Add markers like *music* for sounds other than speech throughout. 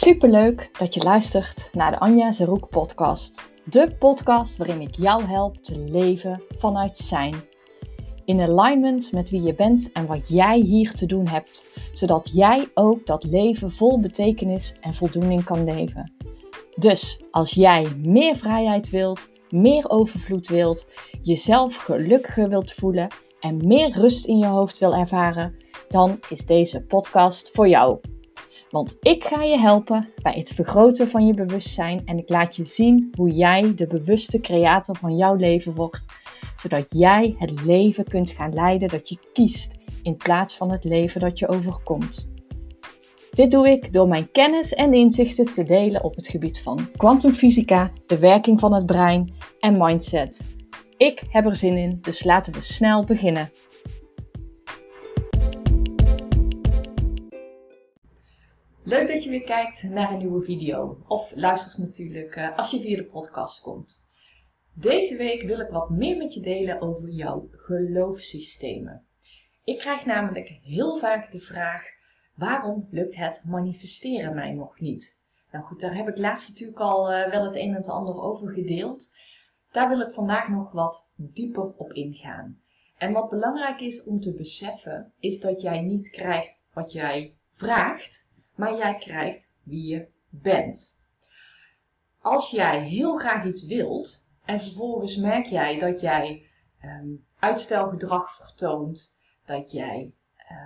Superleuk dat je luistert naar de Anja Zeroek podcast. De podcast waarin ik jou help te leven vanuit zijn. In alignment met wie je bent en wat jij hier te doen hebt, zodat jij ook dat leven vol betekenis en voldoening kan leven. Dus als jij meer vrijheid wilt, meer overvloed wilt, jezelf gelukkiger wilt voelen en meer rust in je hoofd wil ervaren, dan is deze podcast voor jou. Want ik ga je helpen bij het vergroten van je bewustzijn en ik laat je zien hoe jij de bewuste creator van jouw leven wordt, zodat jij het leven kunt gaan leiden dat je kiest in plaats van het leven dat je overkomt. Dit doe ik door mijn kennis en inzichten te delen op het gebied van kwantumfysica, de werking van het brein en mindset. Ik heb er zin in, dus laten we snel beginnen. Leuk dat je weer kijkt naar een nieuwe video. Of luistert natuurlijk uh, als je via de podcast komt. Deze week wil ik wat meer met je delen over jouw geloofssystemen. Ik krijg namelijk heel vaak de vraag: waarom lukt het manifesteren mij nog niet? Nou goed, daar heb ik laatst natuurlijk al uh, wel het een en het ander over gedeeld. Daar wil ik vandaag nog wat dieper op ingaan. En wat belangrijk is om te beseffen, is dat jij niet krijgt wat jij vraagt, maar jij krijgt wie je bent. Als jij heel graag iets wilt en vervolgens merk jij dat jij um, uitstelgedrag vertoont, dat jij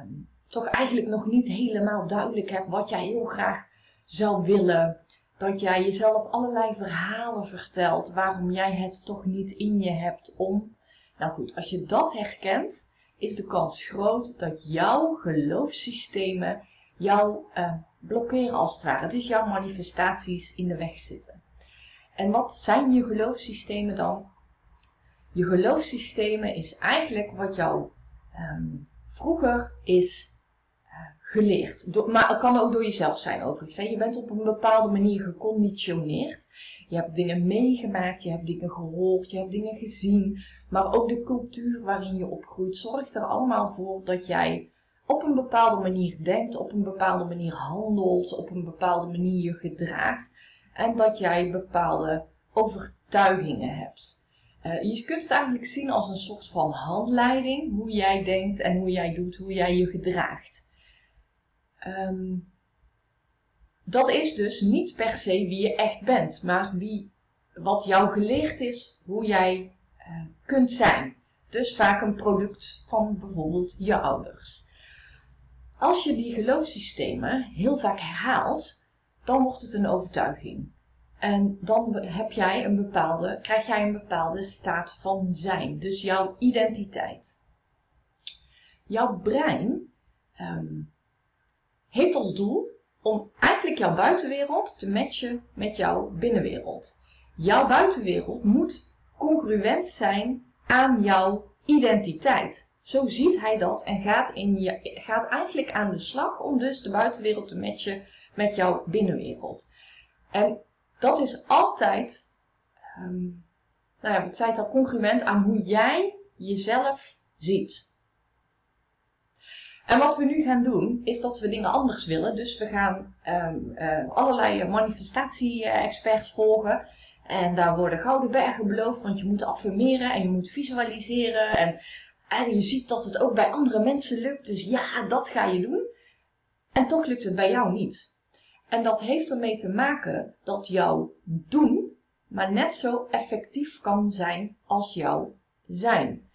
um, toch eigenlijk nog niet helemaal duidelijk hebt wat jij heel graag zou willen, dat jij jezelf allerlei verhalen vertelt waarom jij het toch niet in je hebt om. Nou goed, als je dat herkent, is de kans groot dat jouw geloofssystemen jou uh, blokkeren als het ware. Dus jouw manifestaties in de weg zitten. En wat zijn je geloofssystemen dan? Je geloofssystemen is eigenlijk wat jou um, vroeger is uh, geleerd. Maar het kan ook door jezelf zijn overigens. Je bent op een bepaalde manier geconditioneerd. Je hebt dingen meegemaakt, je hebt dingen gehoord, je hebt dingen gezien. Maar ook de cultuur waarin je opgroeit zorgt er allemaal voor dat jij op een bepaalde manier denkt, op een bepaalde manier handelt, op een bepaalde manier je gedraagt en dat jij bepaalde overtuigingen hebt. Uh, je kunt het eigenlijk zien als een soort van handleiding, hoe jij denkt en hoe jij doet, hoe jij je gedraagt. Um, dat is dus niet per se wie je echt bent, maar wie, wat jou geleerd is, hoe jij uh, kunt zijn. Dus vaak een product van bijvoorbeeld je ouders. Als je die geloofssystemen heel vaak herhaalt, dan wordt het een overtuiging. En dan heb jij een bepaalde, krijg jij een bepaalde staat van zijn. Dus jouw identiteit. Jouw brein um, heeft als doel om eigenlijk jouw buitenwereld te matchen met jouw binnenwereld. Jouw buitenwereld moet congruent zijn aan jouw identiteit. Zo ziet hij dat en gaat, in je, gaat eigenlijk aan de slag om dus de buitenwereld te matchen met jouw binnenwereld. En dat is altijd, um, nou ja, ik zei het al, congruent aan hoe jij jezelf ziet. En wat we nu gaan doen, is dat we dingen anders willen. Dus we gaan um, uh, allerlei manifestatie-experts volgen. En daar worden gouden bergen beloofd, want je moet affirmeren en je moet visualiseren. En je ziet dat het ook bij andere mensen lukt. Dus ja, dat ga je doen. En toch lukt het bij jou niet. En dat heeft ermee te maken dat jouw doen maar net zo effectief kan zijn als jouw zijn.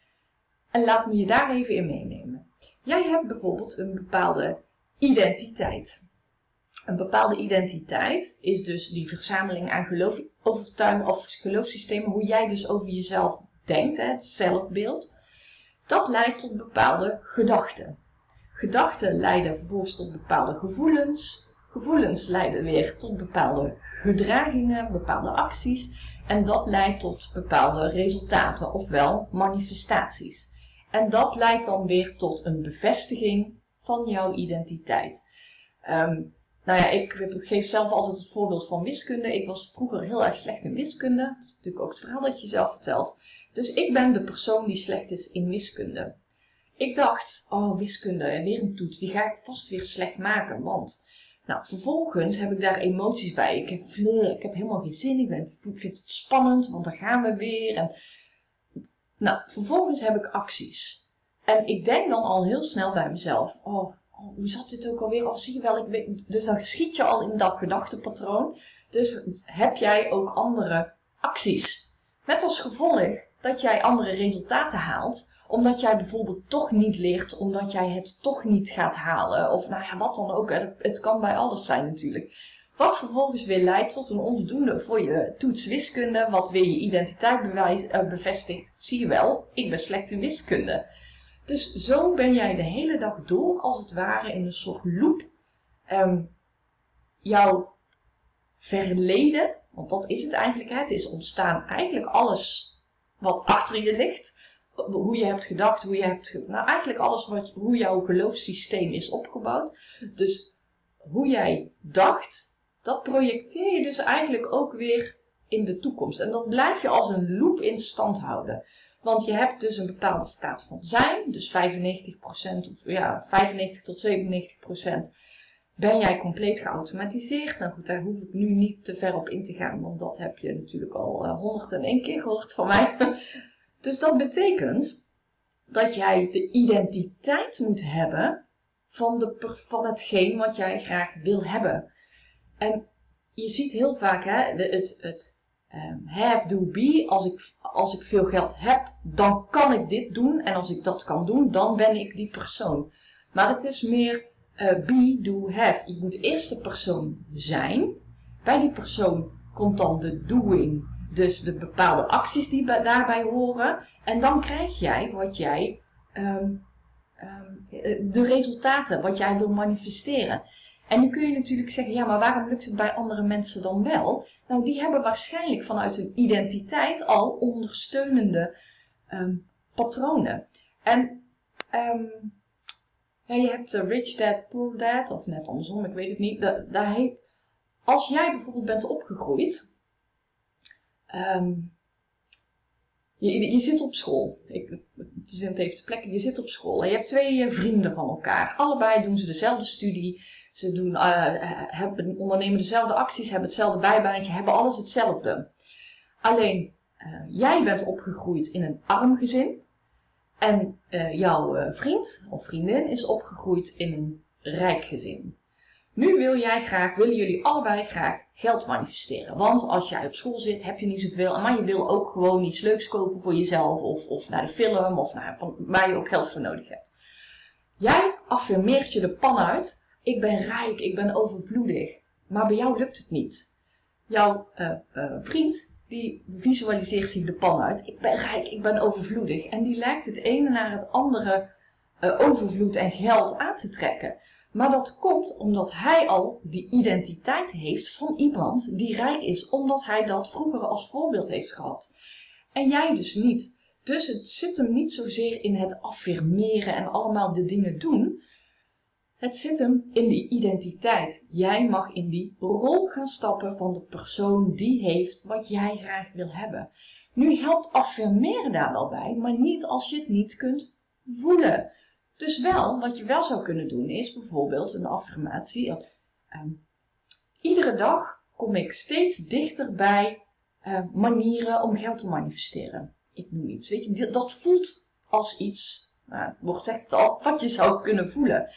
En laat me je daar even in meenemen. Jij hebt bijvoorbeeld een bepaalde identiteit. Een bepaalde identiteit is dus die verzameling aan geloof, overtuigingen of geloofssystemen, hoe jij dus over jezelf denkt, het zelfbeeld. Dat leidt tot bepaalde gedachten. Gedachten leiden vervolgens tot bepaalde gevoelens. Gevoelens leiden weer tot bepaalde gedragingen, bepaalde acties. En dat leidt tot bepaalde resultaten, ofwel manifestaties. En dat leidt dan weer tot een bevestiging van jouw identiteit. Um, nou ja, ik geef zelf altijd het voorbeeld van wiskunde. Ik was vroeger heel erg slecht in wiskunde. Dat is natuurlijk ook het verhaal dat je zelf vertelt. Dus ik ben de persoon die slecht is in wiskunde. Ik dacht, oh wiskunde, weer een toets, die ga ik vast weer slecht maken. Want Nou, vervolgens heb ik daar emoties bij. Ik heb, ik heb helemaal geen zin, ik, ben, ik vind het spannend, want dan gaan we weer. En, nou, vervolgens heb ik acties. En ik denk dan al heel snel bij mezelf, oh, oh hoe zat dit ook alweer? Oh, zie je wel, ik dus dan schiet je al in dat gedachtepatroon. Dus heb jij ook andere acties. Met als gevolg dat jij andere resultaten haalt, omdat jij bijvoorbeeld toch niet leert, omdat jij het toch niet gaat halen. Of nou ja, wat dan ook. Het kan bij alles zijn natuurlijk. Wat vervolgens weer leidt tot een onvoldoende voor je toets wiskunde, wat weer je identiteit uh, bevestigt. Zie je wel, ik ben slecht in wiskunde. Dus zo ben jij de hele dag door, als het ware, in een soort loop. Um, jouw verleden, want dat is het eigenlijk, het is ontstaan eigenlijk alles wat achter je ligt. Hoe je hebt gedacht, hoe je hebt. Nou, eigenlijk alles wat, hoe jouw geloofssysteem is opgebouwd. Dus hoe jij dacht, dat projecteer je dus eigenlijk ook weer in de toekomst. En dat blijf je als een loop in stand houden. Want je hebt dus een bepaalde staat van zijn, dus 95% of ja, 95 tot 97% ben jij compleet geautomatiseerd? Nou goed, daar hoef ik nu niet te ver op in te gaan, want dat heb je natuurlijk al uh, 101 keer gehoord van mij. *laughs* dus dat betekent dat jij de identiteit moet hebben van, de, van hetgeen wat jij graag wil hebben. En je ziet heel vaak hè, het, het um, have, do, be. Als ik, als ik veel geld heb, dan kan ik dit doen. En als ik dat kan doen, dan ben ik die persoon. Maar het is meer uh, be, do, have. Je moet eerst de persoon zijn. Bij die persoon komt dan de doing, dus de bepaalde acties die daarbij horen. En dan krijg jij wat jij, um, um, de resultaten, wat jij wil manifesteren. En nu kun je natuurlijk zeggen, ja, maar waarom lukt het bij andere mensen dan wel? Nou, die hebben waarschijnlijk vanuit hun identiteit al ondersteunende um, patronen. En um, ja, je hebt de Rich Dad, Poor Dad, of net andersom, ik weet het niet. daar als jij bijvoorbeeld bent opgegroeid, um, je, je, zit op school. Ik even te plekken. Je zit op school en je hebt twee eh, vrienden van elkaar. Allebei doen ze dezelfde studie. Ze doen, uh, hebben, ondernemen dezelfde acties, hebben hetzelfde bijbaantje, hebben alles hetzelfde. Alleen, jij bent opgegroeid in een arm gezin. En jouw vriend of vriendin is opgegroeid in een rijk gezin. Nu wil jij graag, willen jullie allebei graag geld manifesteren. Want als jij op school zit, heb je niet zoveel. Maar je wil ook gewoon iets leuks kopen voor jezelf. Of, of naar de film. Of naar, van, waar je ook geld voor nodig hebt. Jij affirmeert je de pan uit. Ik ben rijk, ik ben overvloedig. Maar bij jou lukt het niet. Jouw uh, vriend die visualiseert zich de pan uit. Ik ben rijk, ik ben overvloedig. En die lijkt het ene naar het andere uh, overvloed en geld aan te trekken. Maar dat komt omdat hij al die identiteit heeft van iemand die rijk is, omdat hij dat vroeger als voorbeeld heeft gehad. En jij dus niet. Dus het zit hem niet zozeer in het affirmeren en allemaal de dingen doen, het zit hem in die identiteit. Jij mag in die rol gaan stappen van de persoon die heeft wat jij graag wil hebben. Nu helpt affirmeren daar wel bij, maar niet als je het niet kunt voelen. Dus wel, wat je wel zou kunnen doen, is bijvoorbeeld een affirmatie. Uh, iedere dag kom ik steeds dichter bij uh, manieren om geld te manifesteren. Ik noem iets. Weet je, dat voelt als iets, nou, wordt zegt het al, wat je zou kunnen voelen.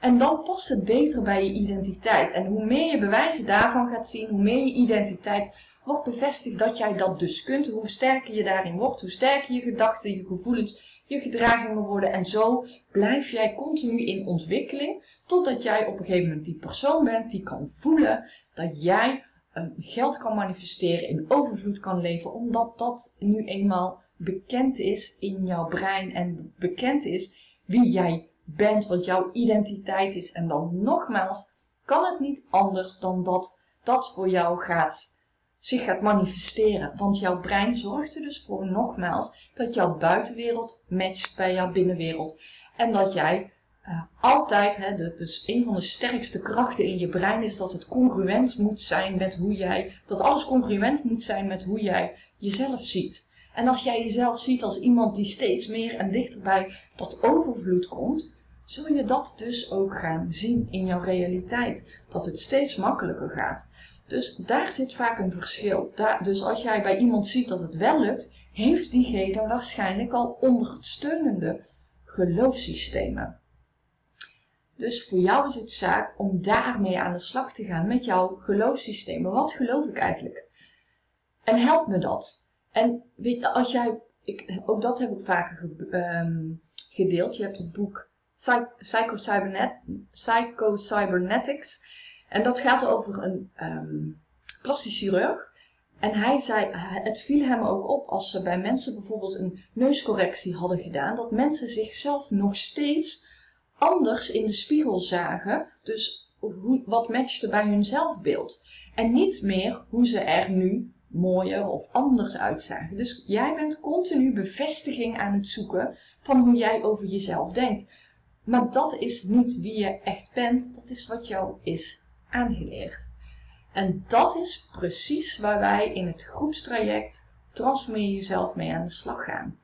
En dan past het beter bij je identiteit. En hoe meer je bewijzen daarvan gaat zien, hoe meer je identiteit wordt bevestigd dat jij dat dus kunt. Hoe sterker je daarin wordt, hoe sterker je gedachten, je gevoelens, je gedragingen worden. En zo blijf jij continu in ontwikkeling, totdat jij op een gegeven moment die persoon bent die kan voelen dat jij um, geld kan manifesteren, in overvloed kan leven, omdat dat nu eenmaal bekend is in jouw brein en bekend is wie jij bent, wat jouw identiteit is. En dan nogmaals, kan het niet anders dan dat dat voor jou gaat, zich gaat manifesteren. Want jouw brein zorgt er dus voor, nogmaals, dat jouw buitenwereld matcht bij jouw binnenwereld. En dat jij uh, altijd, hè, dus een van de sterkste krachten in je brein is dat het congruent moet zijn met hoe jij, dat alles congruent moet zijn met hoe jij jezelf ziet. En als jij jezelf ziet als iemand die steeds meer en dichter bij overvloed komt, zul je dat dus ook gaan zien in jouw realiteit. Dat het steeds makkelijker gaat. Dus daar zit vaak een verschil. Daar, dus als jij bij iemand ziet dat het wel lukt, heeft diegene waarschijnlijk al ondersteunende geloofssystemen. Dus voor jou is het zaak om daarmee aan de slag te gaan met jouw geloofssystemen. Wat geloof ik eigenlijk? En help me dat. En weet, als jij, ik, ook dat heb ik vaker ge, um, gedeeld. Je hebt het boek Psycho-Cybernetics. En dat gaat over een um, plastisch chirurg. En hij zei, het viel hem ook op als ze bij mensen bijvoorbeeld een neuscorrectie hadden gedaan, dat mensen zichzelf nog steeds anders in de spiegel zagen. Dus hoe, wat matchte bij hun zelfbeeld. En niet meer hoe ze er nu mooier of anders uitzagen. Dus jij bent continu bevestiging aan het zoeken van hoe jij over jezelf denkt. Maar dat is niet wie je echt bent, dat is wat jou is En dat is precies waar wij in het groepstraject Transformeer jezelf mee aan de slag gaan.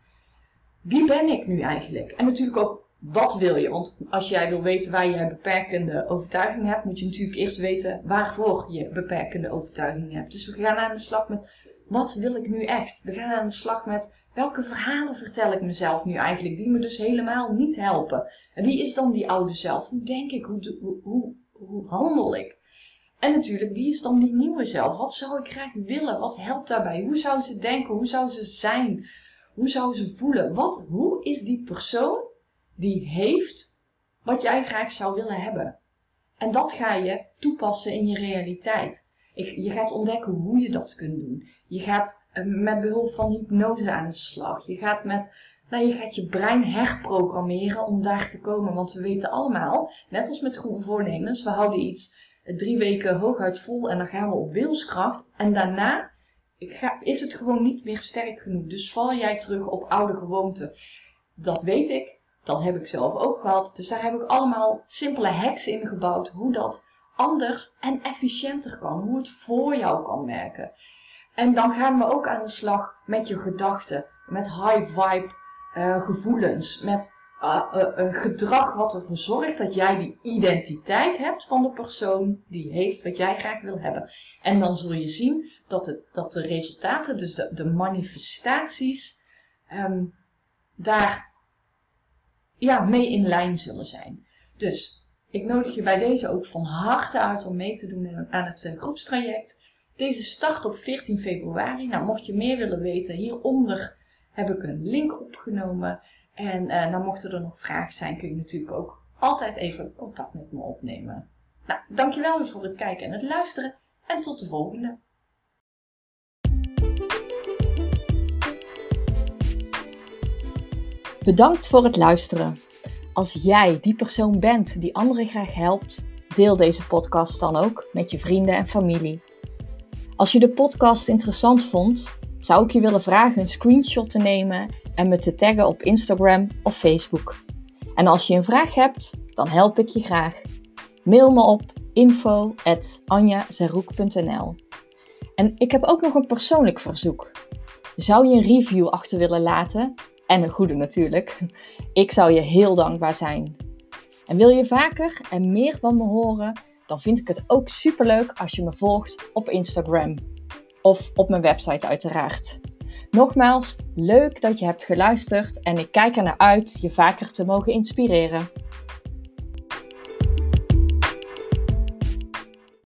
Wie ben ik nu eigenlijk? En natuurlijk ook wat wil je? Want als jij wil weten waar je beperkende overtuiging hebt, moet je natuurlijk eerst weten waarvoor je beperkende overtuiging hebt. Dus we gaan aan de slag met wat wil ik nu echt? We gaan aan de slag met welke verhalen vertel ik mezelf nu eigenlijk, die me dus helemaal niet helpen. En wie is dan die oude zelf? Hoe denk ik? Hoe, hoe, hoe handel ik? En natuurlijk, wie is dan die nieuwe zelf? Wat zou ik graag willen? Wat helpt daarbij? Hoe zou ze denken? Hoe zou ze zijn? Hoe zou ze voelen? Wat, hoe is die persoon die heeft wat jij graag zou willen hebben? En dat ga je toepassen in je realiteit. Je gaat ontdekken hoe je dat kunt doen. Je gaat eh, met behulp van hypnose aan de slag. Je gaat met nou, je gaat je brein herprogrammeren om daar te komen. Want we weten allemaal, net als met goede voornemens, we houden iets drie weken hooguit vol en dan gaan we op wilskracht. En daarna is het gewoon niet meer sterk genoeg. Dus val jij terug op oude gewoonten. Dat weet ik, dat heb ik zelf ook gehad. Dus daar heb ik allemaal simpele hacks in gebouwd. Hoe dat anders en efficiënter kan. Hoe het voor jou kan werken. En dan gaan we ook aan de slag met je gedachten. Met high vibe uh, gevoelens. Met uh, een gedrag wat ervoor zorgt dat jij die identiteit hebt van de persoon die heeft wat jij graag wil hebben. En dan zul je zien dat, het, dat de resultaten, dus de, de manifestaties, um, daar ja, mee in lijn zullen zijn. Dus ik nodig je bij deze ook van harte uit om mee te doen aan het uh, groepstraject. Deze start op 14 februari. Nou, mocht je meer willen weten, hieronder heb ik een link opgenomen. En uh, nou mochten er nog vragen zijn, kun je natuurlijk ook altijd even contact met me opnemen. Nou, dankjewel weer voor het kijken en het luisteren. En tot de volgende. Bedankt voor het luisteren. Als jij die persoon bent die anderen graag helpt, deel deze podcast dan ook met je vrienden en familie. Als je de podcast interessant vond, zou ik je willen vragen een screenshot te nemen en me te taggen op Instagram of Facebook. En als je een vraag hebt, dan help ik je graag. Mail me op info.anjazeroek.nl En ik heb ook nog een persoonlijk verzoek. Zou je een review achter willen laten? En een goede natuurlijk. Ik zou je heel dankbaar zijn. En wil je vaker en meer van me horen? Dan vind ik het ook superleuk als je me volgt op Instagram. Of op mijn website uiteraard. Nogmaals, leuk dat je hebt geluisterd en ik kijk er naar uit je vaker te mogen inspireren.